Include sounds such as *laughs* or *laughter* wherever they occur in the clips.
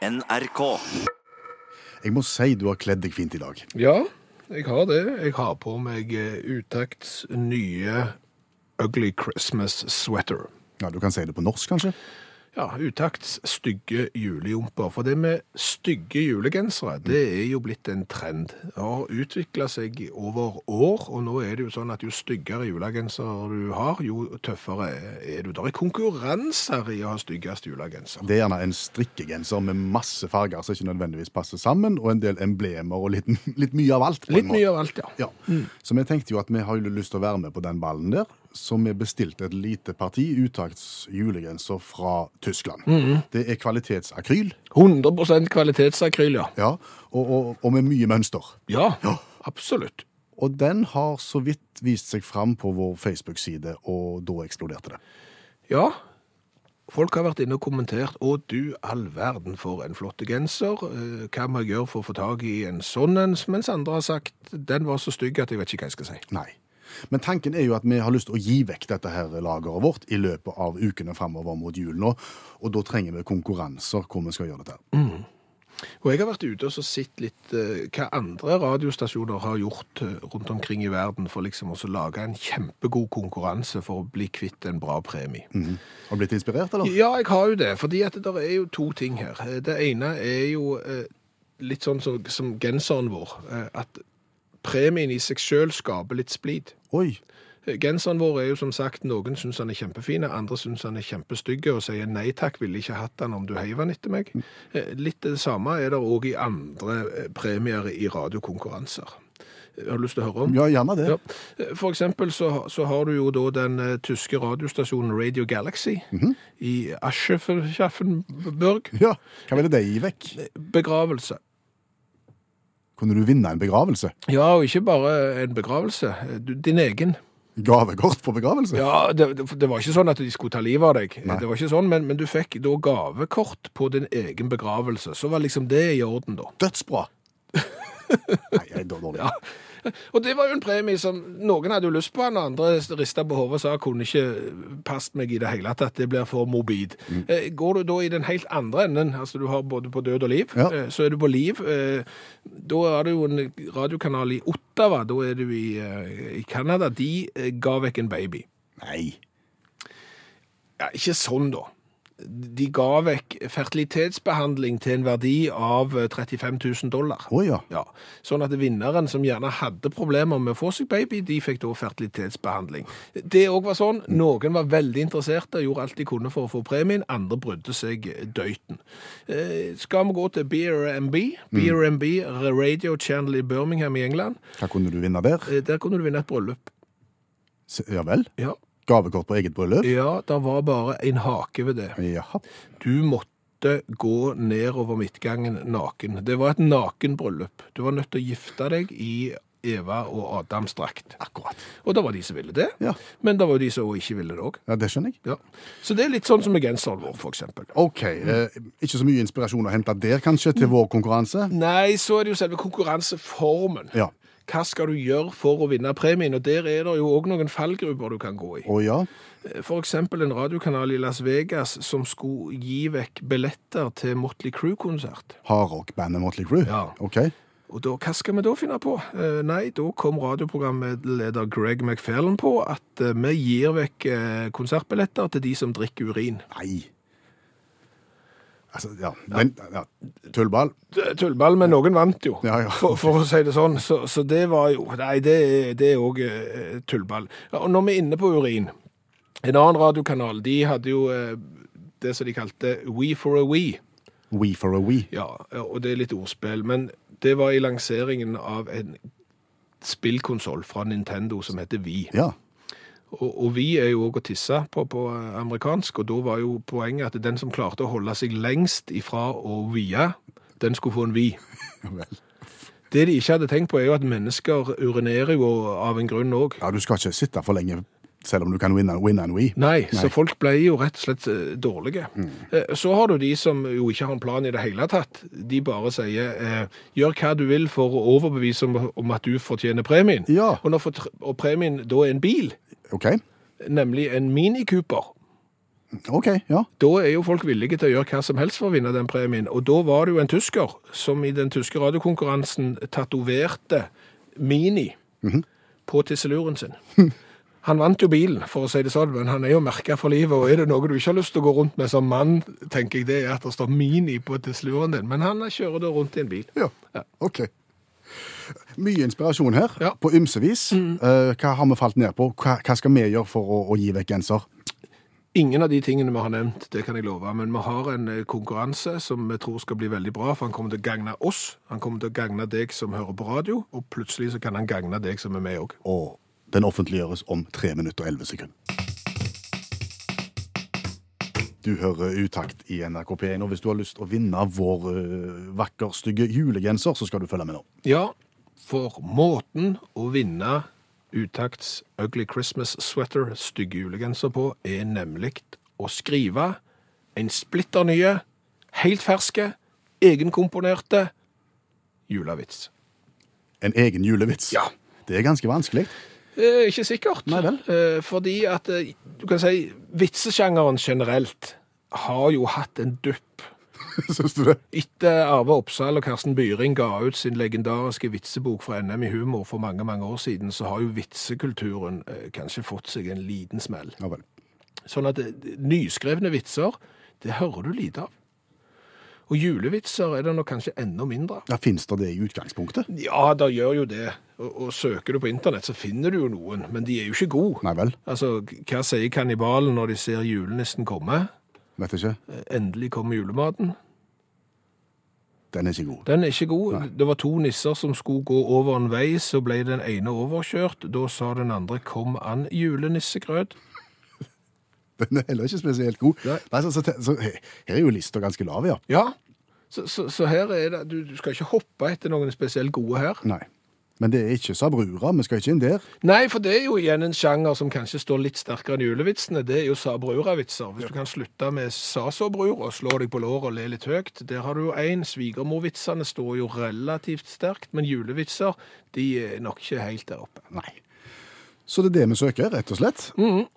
NRK. Jeg må si du har kledd deg fint i dag. Ja, jeg har det. Jeg har på meg eh, Utakts nye Ugly Christmas Sweater. Ja, Du kan si det på norsk, kanskje? Ja, Utakts stygge julejumper. For det med stygge julegensere, det er jo blitt en trend. Det har utvikla seg over år, og nå er det jo sånn at jo styggere julegenser du har, jo tøffere er du. Det er konkurranser i å ha styggest julegenser. Det er gjerne en strikkegenser med masse farger som ikke nødvendigvis passer sammen, og en del emblemer og litt, litt mye av alt. Litt måte. mye av alt, ja. Ja. Så vi tenkte jo at vi har lyst til å være med på den ballen der, så vi bestilte et lite parti utakts julegenser fra Tyskland. Det er kvalitetsakryl, 100% kvalitetsakryl, ja. ja, og, og, og med mye mønster. Ja, absolutt. Og den har så vidt vist seg fram på vår Facebook-side, og da eksploderte det. Ja, folk har vært inne og kommentert, å du all verden for en flott genser, Eh, hva må jeg gjøre for å få tag i en sånn en, mens andre har sagt, den var så stygg at jeg vet ikke hva jeg skal si. Nei. Men tanken er jo at vi har lyst til å gi vekk dette her lageret vårt i løpet av ukene fremover mot jul nå, og da trenger vi konkurranser hvor vi skal gjøre dette. her. Og jeg har vært ute og sett litt eh, hva andre radiostasjoner har gjort eh, rundt omkring i verden for liksom å lage en kjempegod konkurranse for å bli kvitt en bra premie. Har du blitt inspirert, eller? Ja, jeg har jo det, fordi at det er jo to ting her. Det ene er jo eh, litt sånn som, som genseren vår, eh, at premien i seg selv skaper litt splid. Oi, Genseren vår er jo som sagt, noen syns han er kjempefin, andre syns han er kjempestygge og sier nei takk, ville ikke hatt han om du heiv han etter meg. Eh, Litt det samme er det òg i andre eh, premier i radiokonkurranser. Eh, Har du lyst til å høre om? ja, gjerne det. Ja. For eksempel så, så har du jo da den uh, tyske radiostasjonen Radio Galaxy i Aschefenburg. Ja, hva ville det gi vekk? Begravelse. Kunne du vinne en begravelse? Ja, og ikke bare en begravelse. Din egen. Gavekort på begravelse? Ja, det, det det var ikke sånn at de skulle ta livet av deg. Nei. Det var ikke sånn, men, men du fikk da gavekort på din egen begravelse. Så var liksom det i orden, da. Dødsbra! *laughs* Nei, jeg er dårlig. Ja. *laughs* Og det var jo en premie som noen hadde jo lyst på, den andre rista på hodet og sa kunne ikke passet meg i det hele tatt, det blir for morbid. Mm. Eh, Går du da i den helt andre enden, altså du har både på død og liv, Ja. eh, så er du på liv. eh, Da er det jo en radiokanal i Ottawa, da er du i, Canada, de ga vekk en baby. Nei. Ja, ikke sånn da. De ga vekk fertilitetsbehandling til en verdi av eh, 35 000 dollar. Oh, ja. Ja, sånn at vinneren som gjerne hadde problemer med å få seg baby, de fikk da fertilitetsbehandling. Det også var sånn, noen var veldig interesserte, gjorde alt de kunne for å få premien, andre brydde seg døyten. Eh, skal vi gå til BRMB, BRMB Radio Channel i Birmingham i England, Hva kunne du vinne der? eh, der kunne du vinne et bryllup. Ja vel? Ja, Gavekort på eget bryllup? ja det var bare en hake ved det. Jaha. Du måtte gå nedover midtgangen naken. Det var et nakenbryllup. Du var nødt til å gifte deg i Eva og Adams drakt. Akkurat. Og det var de som ville det, Ja. men det var de som ikke ville det òg. Ja, det skjønner jeg. Ja. Så det er litt sånn som med genseren vår, eksempel. OK. Eh, ikke så mye inspirasjon å hente der, kanskje, til vår konkurranse? Nei, så er det jo selve konkurranseformen. Ja. Hva skal du gjøre for å vinne premien? Og der er det jo òg noen fallgruber du kan gå i. Å ja. For eksempel en radiokanal i Las Vegas som skulle gi vekk billetter til Motley Crue-konsert. Hardrock-bandet Motley Crue? Ja. OK. Og da, hva skal vi da finne på? Eh, nei, da kom radioprogramleder Greg McFarlane på at eh, vi gir vekk eh, konsertbilletter til de som drikker urin. Nei. Altså, ja. Men, ja. Tullball? Tullball, men noen vant jo, Ja, ja. For, for å si det sånn. Så, så det var jo Nei, det, det er òg eh, tullball. Og når vi er inne på urin En annen radiokanal de hadde jo eh, det som de kalte We for a We. We for a we. Ja, og det er litt ordspill. Men det var i lanseringen av en spillkonsoll fra Nintendo som heter Wii. Ja. Og, og vi er jo òg å tisse på, på amerikansk, og da var jo poenget at den som klarte å holde seg lengst ifra å vie, den skulle få en vi. *laughs* Vel. Det de ikke hadde tenkt på, er jo at mennesker urinerer jo av en grunn òg. Ja, du skal ikke sitte for lenge selv om du kan vinne, winne en we. Nei, så folk ble jo rett og slett eh, dårlige. Mm. Så har du de som jo ikke har en plan i det hele tatt. De bare sier eh, gjør hva du vil for å overbevise om, om at du fortjener premien. Ja. Og, når for, og premien da er en bil, OK? nemlig en Mini Cooper. OK, ja. Da er jo folk villige til å gjøre hva som helst for å vinne den premien. Og da var det jo en tysker som i den tyske radiokonkurransen tatoverte Mini på tisseluren sin. *laughs* Han vant jo bilen, for å si det sånn, men han er jo merka for livet. Og er det noe du ikke har lyst til å gå rundt med som mann, tenker jeg det er at det står Mini på tisseluren din. Men han kjører da rundt i en bil. Ja, Ja. OK. Mye inspirasjon her, Ja. på ymse vis. Mm. hva har vi falt ned på? Hva, hva skal vi gjøre for å, å gi vekk genser? Ingen av de tingene vi har nevnt, det kan jeg love, men vi har en eh, konkurranse som vi tror skal bli veldig bra, for han kommer til å gagne oss, han kommer til å gagne deg som hører på radio, og plutselig så kan han gagne deg som er med òg. Og den offentliggjøres om 3 minutter og 11 sekunder. Du hører utakt i NRK P1, og hvis du har lyst til å vinne vår uh, vakker, stygge julegenser, så skal du følge med nå. Ja, for måten å vinne Utakts Ugly Christmas Sweater stygge julegenser på er nemlig å skrive en splitter nye, helt ferske, egenkomponerte julevits. En egen julevits. Ja. Det er ganske vanskelig. Eh, ikke sikkert. Nei vel. Eh, fordi at eh, du kan si vitsesjangeren generelt har jo hatt en dupp. *laughs* Syns du det? Etter Arve Oppsal og Karsten Byring ga ut sin legendariske vitsebok fra NM i humor for mange mange år siden, så har jo vitsekulturen eh, kanskje fått seg en liten smell. Ja vel. Sånn at eh, nyskrevne vitser, det hører du lite av. Og julevitser er det nok kanskje enda mindre av. Ja, Fins det det i utgangspunktet? Ja, da gjør jo det. Og, og søker du på internett, så finner du jo noen, men de er jo ikke gode. Nei vel. Altså, hva sier kannibalen når de ser julenissen komme? Vet ikke. Eh, Endelig kommer julematen. Den er ikke god. Den er ikke god. Det var to nisser som skulle gå over en vei, så ble den ene overkjørt. Da sa den andre 'kom an, julenissegrøt'. *laughs* Den er heller ikke spesielt god. Nei. Nei, så, så, så, her er jo lista ganske lav, ja. Ja, så, så, så her er det du, du skal ikke hoppe etter noen spesielt gode her. Nei. Men det er ikke sabrura. Vi skal ikke inn der. Nei, for det er jo igjen en sjanger som kanskje står litt sterkere enn julevitsene. Det er jo sa-brura-vitser. Hvis du kan slutte med sa-så-brura og slå deg på låret og le litt høyt. Der har du jo én. Svigermorvitsene står jo relativt sterkt, men julevitser de er nok ikke helt der oppe. Nei. Så det er det vi søker, rett og slett.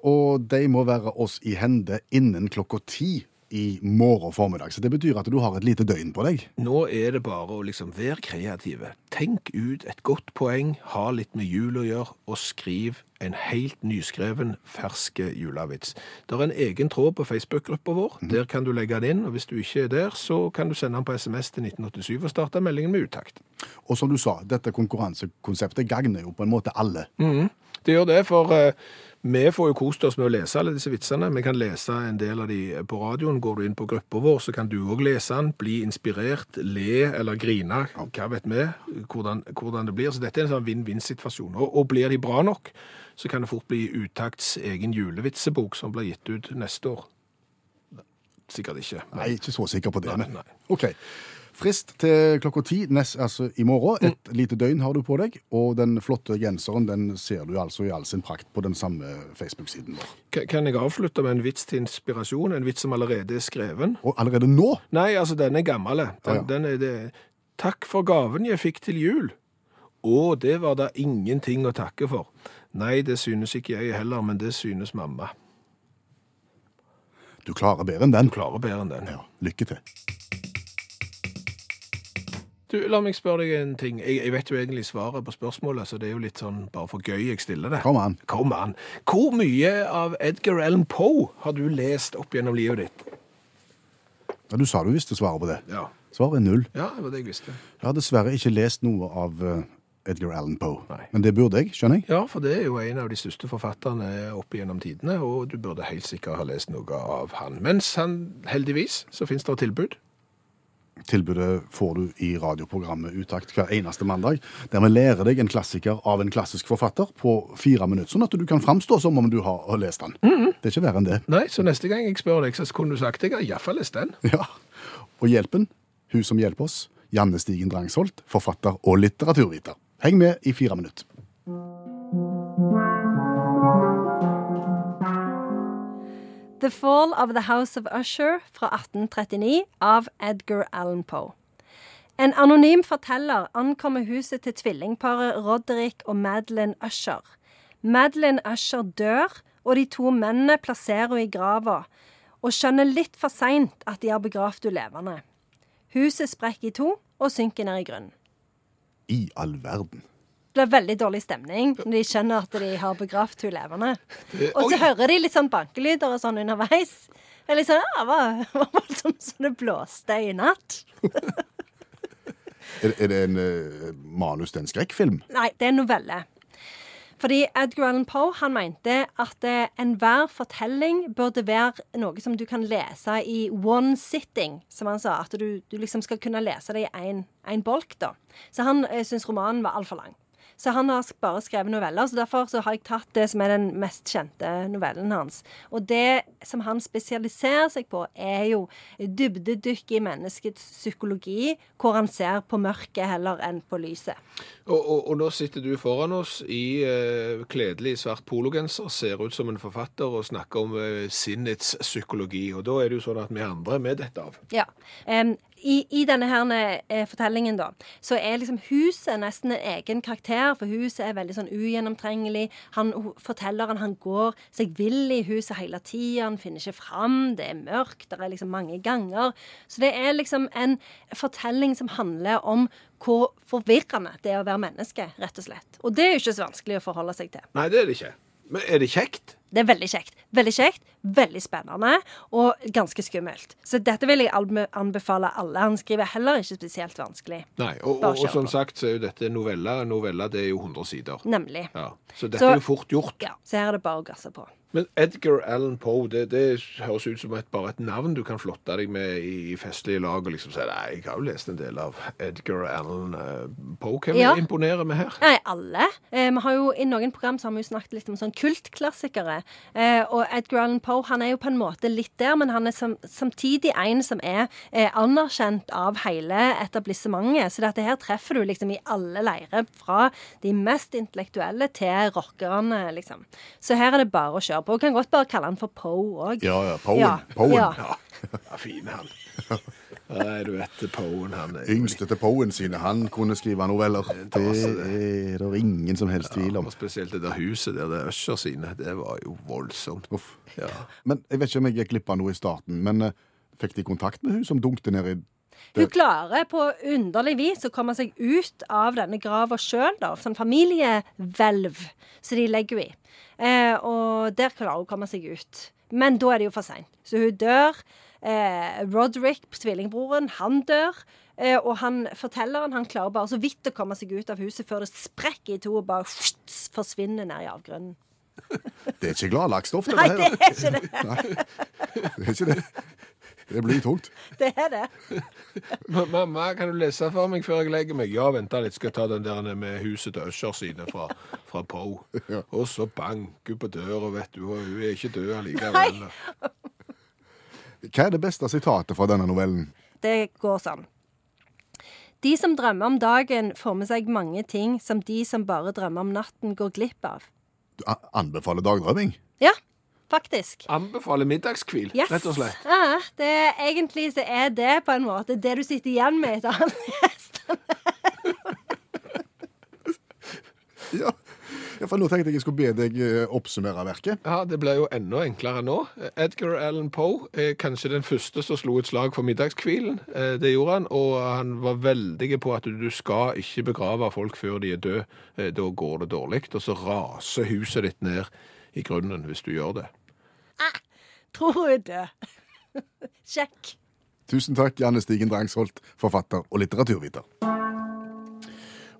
Og de må være oss i hende innen klokka ti i morgen formiddag. Så det betyr at du har et lite døgn på deg. Nå er det bare å liksom være kreative. Tenk ut et godt poeng, ha litt med jul å gjøre, og skriv en helt nyskreven, ferske julevits. Det er en egen tråd på Facebook-gruppa vår. Der kan du legge den inn, og hvis du ikke er der, så kan du sende den på SMS til 1987 og starte meldingen med utakt. Og som du sa, dette konkurransekonseptet gagner jo på en måte alle. Det gjør det, for eh, vi får jo kost oss med å lese alle disse vitsene. Vi kan lese en del av de på radioen. Går du inn på gruppa vår, så kan du òg lese den, bli inspirert, le eller grine. Hva vet vi hvordan, hvordan det blir. Så dette er en sånn vinn-vinn-situasjon. Og, og blir de bra nok, så kan det fort bli Utakts egen julevitsebok som blir gitt ut neste år. Sikkert ikke. men- Nei, ikke så sikker på det. Nei, men- nei. Ok. Frist til klokka ti nest, altså i morgen. Et lite døgn har du på deg. Og den flotte genseren den ser du altså i all sin prakt på den samme Facebook-siden vår. Ka- Kan jeg avslutte med en vits til inspirasjon? En vits som allerede er skreven? Og allerede nå Nei, altså, den er gammel. Den, Ja, ja. den er det. Takk for gaven jeg fikk til jul. Å, det var da ingenting å takke for. Nei, det synes ikke jeg heller, men det synes mamma. Du klarer bedre enn den. Du Klarer bedre enn den. Ja, Lykke til. Du, la meg spørre deg en ting. Jeg, jeg vet jo egentlig svaret på spørsmålet, så det er jo litt sånn bare for gøy jeg stiller det. Kom an. Kom an. Hvor mye av Edgar Allan Poe har du lest opp gjennom livet ditt? Ja, du sa du visste svaret på det. Ja. Svaret er null. Ja, det var det jeg visste. Jeg har dessverre ikke lest noe av eh, Edgar Allan Poe. Nei. Men det burde jeg, skjønner jeg. Ja, for det er jo en av de største forfatterne opp gjennom tidene, og du burde helt sikkert ha lest noe av han. Mens han, heldigvis, så finnes det tilbud. Tilbudet får du i radioprogrammet Utakt hver eneste mandag, der vi lærer deg en klassiker av en klassisk forfatter på fire minutter, sånn at du kan framstå som om du har lest den. Det er ikke verre enn det. Nei, så neste gang jeg spør deg, så kunne du sagt jeg har iallfall lest den. *laughs* Ja. Og hjelpen, hun som hjelper oss, Janne Stigen Drangsholt, forfatter og litteraturviter. Heng med i fire minutter. The Fall of the House of Usher fra 1839 av Edgar Allan Poe. En anonym forteller ankommer huset til tvillingparet Roderick og Madeline Usher. Madeline Usher dør, og de to mennene plasserer henne i grava. og skjønner litt for seint at de har begravd henne levende. Huset sprekker i to og synker ned i grunnen. I all verden. Det blir veldig dårlig stemning når de skjønner at de har begravd to levende. Og så hører de litt sånn bankelyder og sånn underveis. Det er litt sånn, ja, hva var, det som så det blåste i natt. Er, er det en uh, manus til en skrekkfilm? Nei, det er en novelle. Fordi Edgar Allan Poe han mente at eh, enhver fortelling burde være noe som du kan lese i one sitting, som han sa. At du, du liksom skal kunne lese det i én bolk, da. Så han eh, syntes romanen var altfor lang. Så han har bare skrevet noveller, så derfor så har jeg tatt det som er den mest kjente novellen hans. Og det som han spesialiserer seg på, er jo dybdedykk i menneskets psykologi, hvor han ser på mørket heller enn på lyset. Og, og, og nå sitter du foran oss i eh, kledelig svart pologenser, ser ut som en forfatter og snakker om eh, sinnets psykologi. Og da er det jo sånn at vi andre er med dette av. Ja. Em, i, I denne her eh, fortellingen, da, så er liksom huset nesten en egen karakter, for huset er veldig sånn ugjennomtrengelig. Han, fortelleren han går seg vill i huset hele tida, han finner ikke fram, det er mørkt, det er liksom mange ganger. Så det er liksom en fortelling som handler om hvor forvirrende det er å være menneske, rett og slett. Og det er jo ikke så vanskelig å forholde seg til. Nei, det er det ikke. Men er det kjekt? Det er veldig kjekt. Veldig kjekt, veldig spennende og ganske skummelt. Så dette vil jeg anbefale alle. Han skriver heller ikke spesielt vanskelig. Nei, og, og, og som sagt så er jo dette noveller. Noveller det er jo 100 sider. Nemlig. Ja, Så dette Så- er jo fort gjort. Ja, så her er det bare å gasse på. Men Edgar Allan Poe, det, det høres ut som et, bare et navn du kan flotte deg med i festlige lag og liksom si nei, jeg har jo lest en del av Edgar Allan eh, Poe. Hvem Ja. imponerer vi her? Nei, alle. Eh, vi har jo, I noen program så har vi jo snakket litt om sånn kultklassikere. Eh, og Edgar Allan Poe han er jo på en måte litt der, men han er sam, samtidig en som er eh, anerkjent av hele etablissementet. Så dette her treffer du liksom i alle leirer, fra de mest intellektuelle til rockerne, liksom. Så her er det bare å kjøre på. Du kan godt bare kalle han for Po òg. Ja, ja. Poen. Ja, Poen. ja. Ja, *laughs* ja fin han. Nei, du vet, Poen han er Yngste til Poen sine. Han kunne skrive noveller. Det er det ingen som helst tvil om. Og spesielt det der huset der, det Usher sine, det var jo voldsomt. Uff. Ja. Men Jeg vet ikke om jeg gikk glipp av noe i starten, men uh, fikk de kontakt med hun som dunkte ned i Hun klarer på underlig vis å komme seg ut av denne grava sjøl. Sånn familiehvelv som de legger henne i. Eh, og der klarer hun å komme seg ut. Men da er det jo for seint. Så hun dør. Eh, Roderick, tvillingbroren, han dør. Eh, og han fortelleren han klarer bare så vidt å komme seg ut av huset før det sprekker i to og bare forsvinner ned i avgrunnen. *laughs* Det er ikke gladlagstoff, Nei, dette det her. er ikke det. Nei, Det er ikke det. Det blir tungt. *laughs* Det er det. *laughs* Mamma, kan du lese for meg før jeg legger meg? Ja, vent litt, skal jeg ta den der med huset til Usher sine fra, fra Poe. *laughs* Og så banker hun på døra, vet du, og hun er ikke død allikevel. Hva er det beste sitatet fra denne novellen? Det går sånn. De som drømmer om dagen, får med seg mange ting som de som bare drømmer om natten, går glipp av. Du anbefaler dagdrømming? Ja, faktisk. Anbefaler middagskvil, Yes. rett og slett. Ja, det, egentlig så er det på en måte det du sitter igjen med etter å ha lest den. Ja. ja, for nå tenkte jeg jeg skulle be deg eh, oppsummere verket. Ja, det blir jo enda enklere nå. Edgar Allan Poe er kanskje den første som slo et slag for middagskvilen. Eh, Det gjorde han, og han var veldig på at du skal ikke begrave folk før de er døde. Eh, Da går det dårlig, og så raser huset ditt ned i grunnen hvis du gjør det. Tror hun er død. *laughs* Sjekk. Tusen takk, Janne Stigen Drangsholt, forfatter og litteraturviter.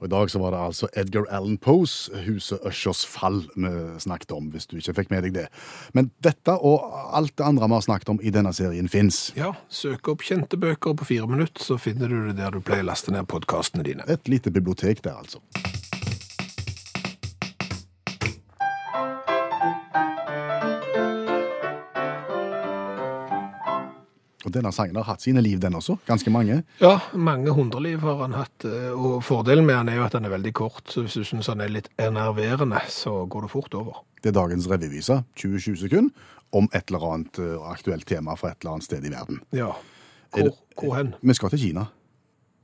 Og I dag så var det altså Edgar Allan Poes 'Huset Ushers fall' vi snakket om, hvis du ikke fikk med deg det. Men dette og alt det andre vi har snakket om i denne serien fins. Ja, søk opp kjente bøker på fire minutter, så finner du det der du pleier å laste ned podkastene dine. Et lite bibliotek der, altså. Denne sangen har hatt sine liv, den også. Ganske mange. Ja, mange hundreliv har han hatt, eh, og fordelen med han er jo at han er veldig kort, så hvis du syns han er litt enerverende, så går det fort over. Det er dagens revyvise, 20-20 sekunder, om et eller annet eh, aktuelt tema fra et eller annet sted i verden. Ja. Hvor, hvor hen? Vi skal til Kina.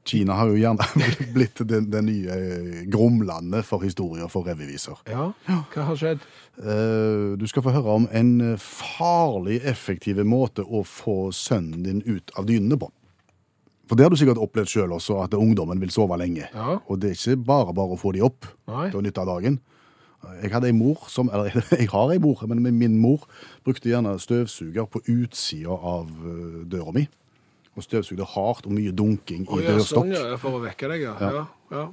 Kina har jo gjerne *laughs* blitt det, det nye eh, gromlandet for historier for revyviser. Ja, hva har skjedd? Eh, Du skal få høre om en eh, farlig effektiv måte å få sønnen din ut av dynene på. For det har du sikkert opplevd sjøl også, at ungdommen vil sove lenge. Ja. Og det er ikke bare bare å få de opp Nei. til å nytte av dagen. Jeg hadde ei mor som, eller *laughs* jeg har ei mor, men min mor brukte gjerne støvsuger på utsida av døra mi. Og støvsugde hardt og mye dunking i oh, ja, dørstokk. sånn, ja. For å vekke deg, ja. ja. ja.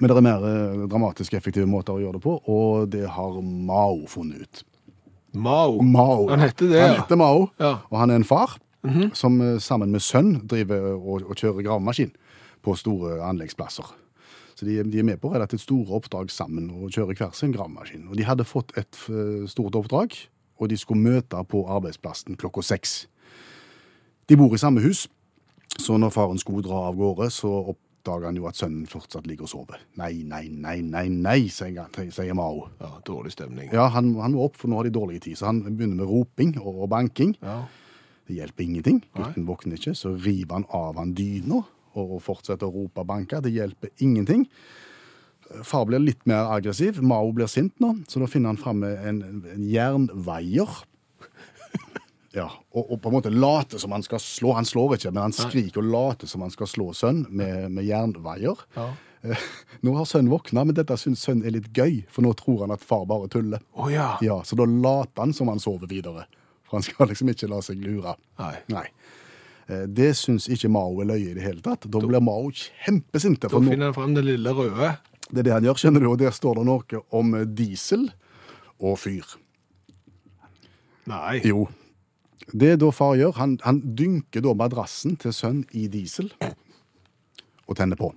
Men det er mer eh, dramatiske, effektive måter å gjøre det på, og det har Mao funnet ut. Mao. Mao. Han heter det, Han heter Mao, Ja. og han er en far som eh, sammen med sønn driver og, og kjører gravemaskin på store anleggsplasser. Så de, de er med på relativt store oppdrag sammen og kjører hver sin gravemaskin. Og de hadde fått et eh, stort oppdrag, og de skulle møte på arbeidsplassen klokka seks. De bor i samme hus, så når faren skulle dra av gårde, så oppdager han jo at sønnen fortsatt ligger og sover. Nei, nei, nei, nei, nei, sier, sier Mao. ja. Dårlig stemning. Ja, han, han må opp, for nå har de dårlig tid, så han begynner med roping og, og banking. Ja. Det hjelper ingenting. Gutten våkner ikke, så river han av han dyna og fortsetter å rope og banke. Det hjelper ingenting. Far blir litt mer aggressiv. Mao blir sint nå, så da finner han fram en, en jernveier. Ja, og, og på en måte late som han skal slå. Han slår ikke, men han skriker og later som han skal slå sønn med, med jernveier. Ja. Eh, Nå har sønnen våkna, men dette syns sønnen er litt gøy, for nå tror han at far bare tuller. Å ja. Ja, Så da later han som han sover videre. For han skal *laughs* liksom ikke la seg lure. Nei. Nei. Eh, Det syns ikke Mao er løye i det hele tatt. Da blir Mao kjempesinte. Da finner han fram det lille røde. det er det han gjør, skjønner du, og der står det noe om eh, diesel og fyr. Nei. Jo. Det da far gjør, han, han dynker da madrassen til sønn i diesel og tenner på.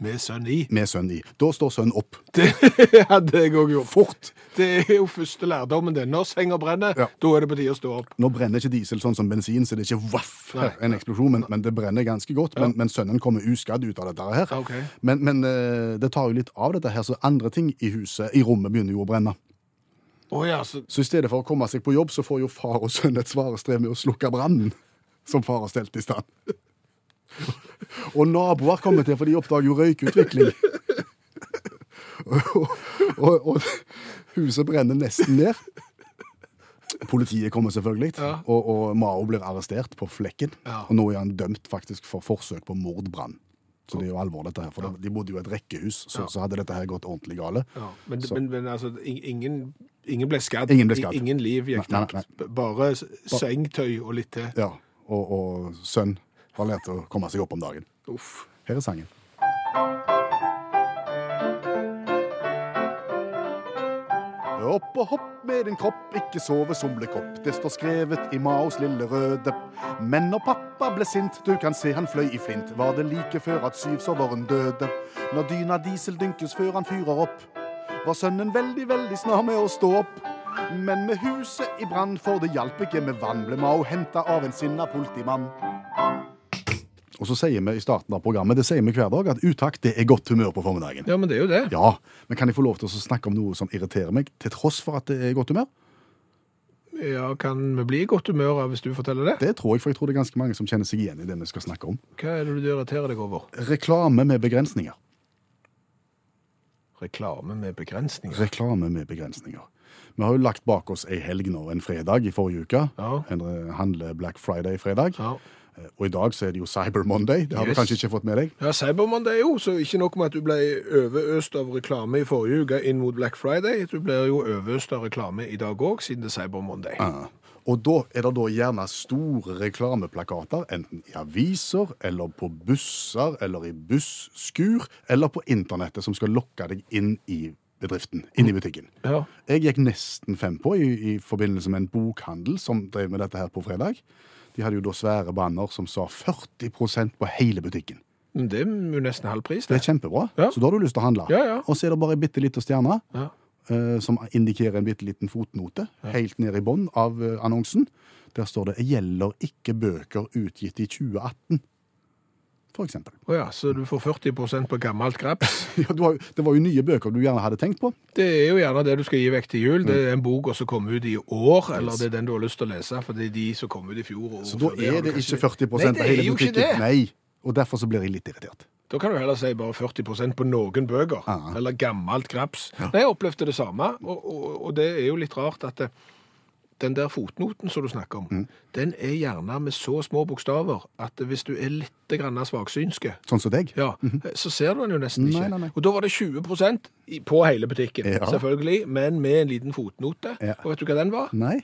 Med sønn i. Med sønn i. Da står sønn opp. *laughs* Det hadde jeg òg gjort. Fort! Det er jo første lærdommen, det. Når senga brenner, Ja. da er det på tide å stå opp. Nå brenner ikke diesel sånn som bensin, så det er ikke vaff, Nei. en eksplosjon, men, men det brenner ganske godt. Men, men sønnen kommer uskadd ut av dette her. Okay. Men, men eh, det tar jo litt av dette her, så andre ting i huset, i rommet, begynner jo å brenne. Å ja, så Så i stedet for å komme seg på jobb, så får jo far og sønn et svarestrev med å slukke brannen som far har stelt i stand. Og naboer kommer til, for de oppdager jo røykutvikling. og, og, og huset brenner nesten ned. Politiet kommer selvfølgelig, Ja. og, og Mao blir arrestert på flekken. Ja. Og nå er han dømt faktisk for forsøk på mordbrann. Så det er jo alvor, dette her. For de bodde jo i et rekkehus, så, så hadde dette her gått ordentlig gale. ja. Men, men, men altså, ingen, ingen ble skadd. Ingen ble skadd. Ingen liv gikk tapt. Bare sengtøy sengetøy og litt til. Ja, og, og sønn har lært å komme seg opp om dagen. Uff. Her er sangen. Opp og hopp med din kropp, ikke sove somlekopp. Det står skrevet i Maos lille røde. Men når pappa ble sint, du kan se han fløy i flint, var det like før at syvsoveren døde. Når dyna diesel dynkes før han fyrer opp, var sønnen veldig, veldig snar med å stå opp. Men med huset i brann, for det hjalp ikke med vann, ble Mao henta av en sinna politimann. Og så sier vi i starten av programmet det sier vi hver dag, at utakt det er godt humør på formiddagen. Ja, men det er jo det. Ja, men kan jeg få lov til å snakke om noe som irriterer meg, til tross for at det er godt humør? Ja, Kan vi bli i godt humør av hvis du forteller det? Det tror jeg, for jeg tror det er ganske mange som kjenner seg igjen i det vi skal snakke om. Hva er det du irriterer deg over? Reklame med begrensninger. Reklame med begrensninger. Reklame med begrensninger. Vi har jo lagt bak oss ei helg nå, en fredag i forrige uke. Ja. En eh, handle Black Friday-fredag. Ja. Og i dag så er det jo Cyber Monday. Det har Yes. du kanskje ikke fått med deg? Ja, Cyber er jo, så ikke nok med at du ble overøst av reklame i forrige uke inn mot Black Friday, du blir jo overøst av reklame i dag òg, siden det er Cyber Monday. Ah. Og da er det da gjerne store reklameplakater, enten i aviser, eller på busser, eller i busskur, eller på internettet, som skal lokke deg inn i bedriften, inn i butikken. Ja. Jeg gikk nesten fem på i, i forbindelse med en bokhandel som drev med dette her på fredag. De hadde jo da svære banner som sa 40% på hele butikken. Det er jo nesten halv pris, Det det. er kjempebra, Ja. så da har du lyst til å handle. Ja, ja. Og så er det bare ei bitte lita stjerne Ja. eh, som indikerer en bitte liten fotnote helt ned i bånn av uh, annonsen. Der står det 'gjelder ikke bøker utgitt i 2018', eksempel. Å ja, så du får 40% på gammelt graps. *laughs* Ja, du har, det var jo nye bøker du gjerne hadde tenkt på. Det er jo gjerne det du skal gi vekk til jul. Det er en bok som kommer ut i år, eller det er den du har lyst til å lese, for det er de som kom ut i fjor. Så da er det det ikke 40 Nei, av det er jo ikke det. Nei, Og derfor så blir jeg litt irritert. Da kan du heller si bare 40% på noen bøker, ah. eller gammelt graps. Nei, jeg opplevde det samme, og, og, og det er jo litt rart at det, den der fotnoten som du snakker om, Mm. den er gjerne med så små bokstaver at hvis du er litt svaksynske, Sånn som deg. ja, så ser du den jo nesten ikke. Nei, nei, nei. Og da var det 20 i- på hele butikken, Ja. selvfølgelig, men med en liten fotnote. Ja. Og vet du hva den var? Nei?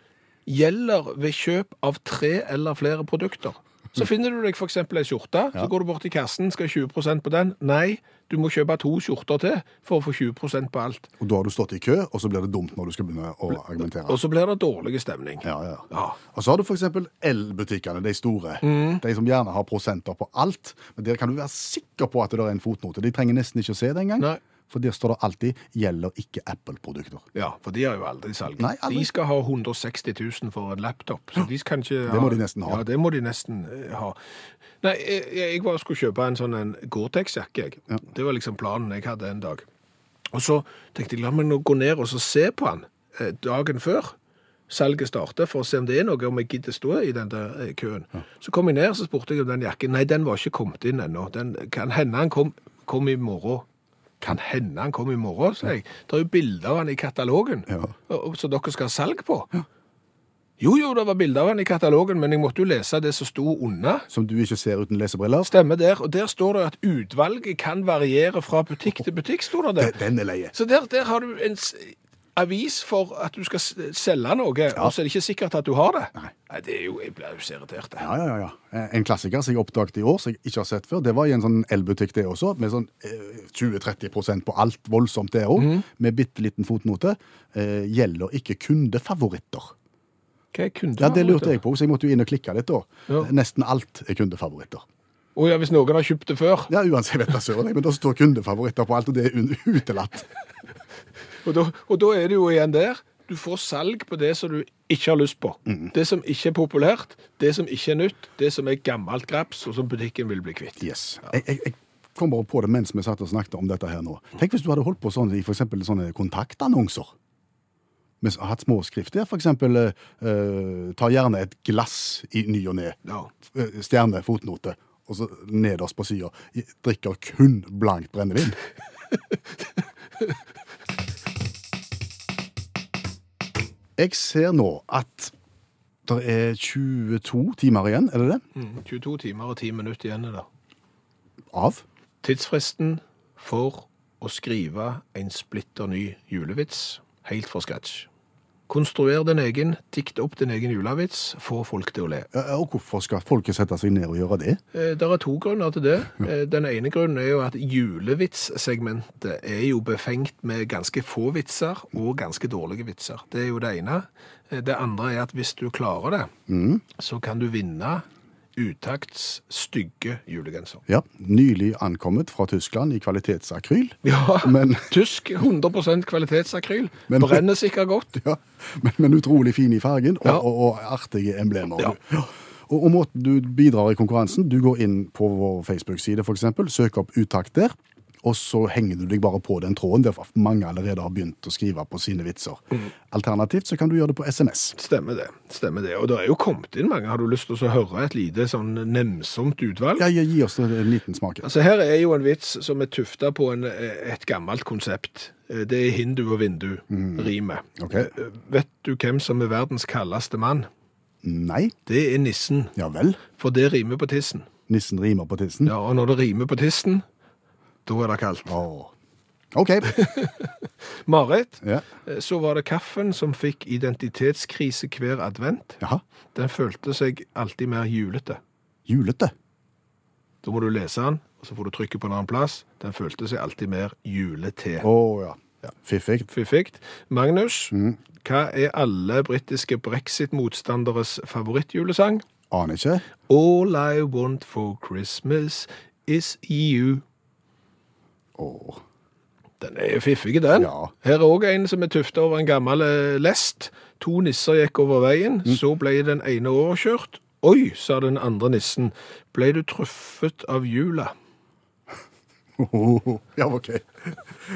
gjelder ved kjøp av tre eller flere produkter. Så finner du deg f.eks. ei skjorte, så går du bort til kassen, skal 20% på den. Nei, du må kjøpe to skjorter til for å få 20% på alt. Og da har du stått i kø, og så blir det dumt når du skal begynne å argumentere. Og så blir det dårlig stemning. Ja, ja. Ja. Og så har du f.eks. elbutikkene, de store. Mm. De som gjerne har prosenter på alt. Men der kan du være sikker på at det er en fotnote. De trenger nesten ikke å se det engang. For der står det alltid 'gjelder ikke Apple-produkter'. Ja, for de har jo aldri salg. Nei, aldri. De skal ha 160 000 for en laptop, så de kan ikke Det må de nesten ha. Ja, det må de nesten eh, ha. Nei, jeg, jeg var skulle kjøpe en sånn Gore-Tex-jakke, jeg. Ja. Det var liksom planen jeg hadde en dag. Og så tenkte jeg, la meg nå gå ned og så se på den eh, dagen før salget starter, for å se om det er noe, om jeg gidder stå i den der køen. køen. Så kom jeg ned, så spurte jeg om den jakken. Nei, den var ikke kommet inn ennå. Den kan hende den kom, kom i morgen. Kan hende han kom i morgen, sier jeg. Det er jo bilder av han i katalogen, Ja. og- dere skal ha salg på. Jo, jo, det var bilder av han i katalogen, men jeg måtte jo lese det som sto unna. Som du ikke ser uten lesebriller. Stemmer der, og der står det at utvalget kan variere fra butikk til butikk, står det der. Den- er leie. Så der, der har du en avis for at du skal selge noe, og så er det ikke sikkert at du har det. Nei. det er jo, jeg blir jo så irritert. Ja, ja, ja. ja. En klassiker som jeg oppdaget i år, som jeg ikke har sett før, det var i en sånn elbutikk det også, med sånn eh, 20-30% på alt voldsomt det òg, Mm. med bitte liten fotnote. Eh, gjelder ikke kundefavoritter. Hva er kundefavoritter? Ja, det lurte jeg på, så jeg måtte jo inn og klikke litt da. Ja. Nesten alt er kundefavoritter. Å ja, hvis noen har kjøpt det før. Ja, uansett, vet jeg søren, men da står kundefavoritter på alt, og det er utelatt. Og da, er det jo igjen der. Du får salg på det som du ikke har lyst på. Mm. Det som ikke er populært, det som ikke er nytt, det som er gammelt graps, og som butikken vil bli kvitt. Yes. Jeg, jeg, jeg kom bare på det mens vi satt og snakket om dette her nå. Tenk hvis du hadde holdt på sånn i eksempel sånne kontaktannonser. Vi har hatt småskrift der, for eksempel eh, eh, ta gjerne et glass i ny og ne. Ja. Eh, Stjerne, fotnote. Og så nederst på sida drikker kun blankt brennevin. *laughs* Jeg ser nå at det er 22 timer igjen, er det det? Mm, 22 timer og 10 minutter igjen er det. Av? Tidsfristen for å skrive en splitter ny julevits helt fra scratch. Konstruer din egen, dikt opp din egen julevits, få folk til å le. Eh, Og hvorfor skal folket sette seg ned og gjøre det? Det er to grunner til det. Ja. Den ene grunnen er jo at julevitssegmentet er jo befengt med ganske få vitser og ganske dårlige vitser. Det er jo det ene. Eh, Det andre er at hvis du klarer det, så kan du vinne utakts stygge julegenser. Ja, Nylig ankommet fra Tyskland i kvalitetsakryl. *laughs* Ja, Men, tysk 100% kvalitetsakryl. *laughs* Men- Brenner sikkert godt. *laughs* ja, men, men utrolig fin i fargen og, Ja. og, og artige emblemer. Ja. Ja. Og, og måten du bidrar i konkurransen, du går inn på vår Facebook-side eksempel, søk opp utakt der, og så henger du deg bare på den tråden der mange allerede har begynt å skrive på sine vitser. Mm. Alternativt så kan du gjøre det på SMS. Stemmer det. stemmer det. Og det er jo kommet inn mange. Har du lyst til å høre et lite sånn nemsomt utvalg? Ja, gi oss en liten smak. Altså Her er jo en vits som er tufta på en, et gammelt konsept. Det er hindu og vindu, rimet. Okay. Vet du hvem som er verdens kaldeste mann? Nei, Det er nissen, ja vel. for det rimer på tissen. Nissen rimer på tissen. Ja, Og når det rimer på tissen, da er det kaldt. Åh. OK. *laughs* Marit, Ja. så var det kaffen som fikk identitetskrise hver advent. Jaha. Den følte seg alltid mer julete. Julete. Da må du lese den, og så får du trykke på en annen plass. Den følte seg alltid mer julete. Å ja. ja. Fiffig. Magnus, hva er alle britiske brexit-motstanderes favorittjulesang? Aner ikke. All I want for Christmas is you. Åh. Den er jo fiffig, den. Ja. Her er òg en som er tufta over en gammel eh, lest. To nisser gikk over veien, så ble den ene overkjørt. Oi, sa den andre nissen, ble du truffet av jula? ja, OK.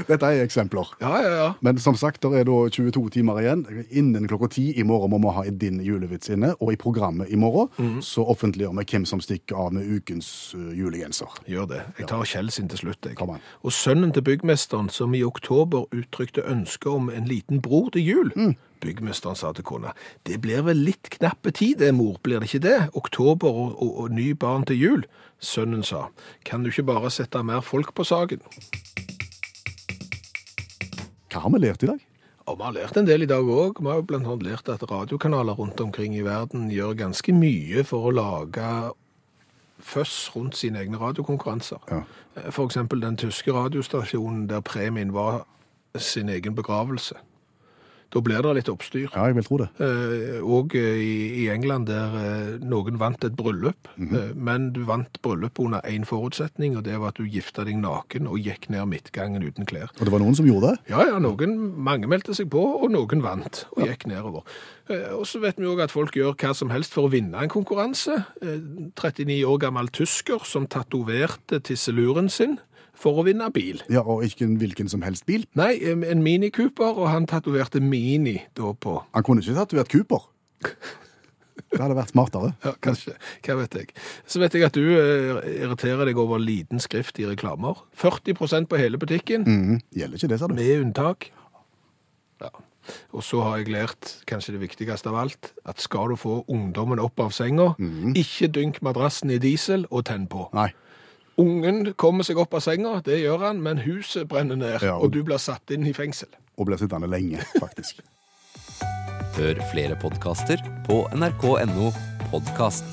Dette er eksempler. Ja, ja, ja. Men som sagt, det er da 22 timer igjen. Innen klokka ti i morgen må vi ha din julevits inne. Og i programmet i morgen Mhm. så offentliggjør vi hvem som stikker av med ukens uh, julegenser. Gjør det. Jeg tar Kjell sin til slutt. Jeg. Og sønnen til byggmesteren, som i oktober uttrykte ønske om en liten bror til jul. Byggmesteren sa til kona, det blir vel litt knappe tid det, mor, blir det ikke det? Oktober og, og, og ny barn til jul. Sønnen sa, kan du ikke bare sette mer folk på saken? Hva har vi lært i dag? Og vi har lært en del i dag òg. Vi har annet lært at radiokanaler rundt omkring i verden gjør ganske mye for å lage føss rundt sine egne radiokonkurranser. Ja. For eksempel den tyske radiostasjonen der premien var sin egen begravelse. Da blir det litt oppstyr. Ja, jeg vil tro det. Eh, og eh, i, England der eh, noen vant et bryllup, eh, men du vant bryllupet under én forutsetning, og det var at du gifta deg naken og gikk ned midtgangen uten klær. Og det var noen som gjorde det. Ja, ja, noen, mange meldte seg på, og noen vant og gikk nedover. Og så vet vi òg at folk gjør hva som helst for å vinne en konkurranse. Eh, 39 år gammel tysker som tatoverte tisseluren sin for å vinne bil. Ja, Og ikke en hvilken som helst bil. Nei, en Mini Cooper, og han tatoverte Mini da på. Han kunne ikke tatovert Cooper. *laughs* Det hadde vært smartere. Ja, kanskje. Hva vet jeg. Så vet jeg at du eh, irriterer deg over liten skrift i reklamer. 40% på hele butikken, Mm, Gjelder ikke det, sa du? med unntak. Ja. Og så har jeg lært, kanskje det viktigste av alt, at skal du få ungdommen opp av senga, ikke dynk madrassen i diesel og tenn på. Nei. Ungen kommer seg opp av senga, det gjør han, men huset brenner ned, Ja, og- og du blir satt inn i fengsel. Og blir sittende lenge, faktisk. *laughs* Hør flere podkaster på nrk.no podkast.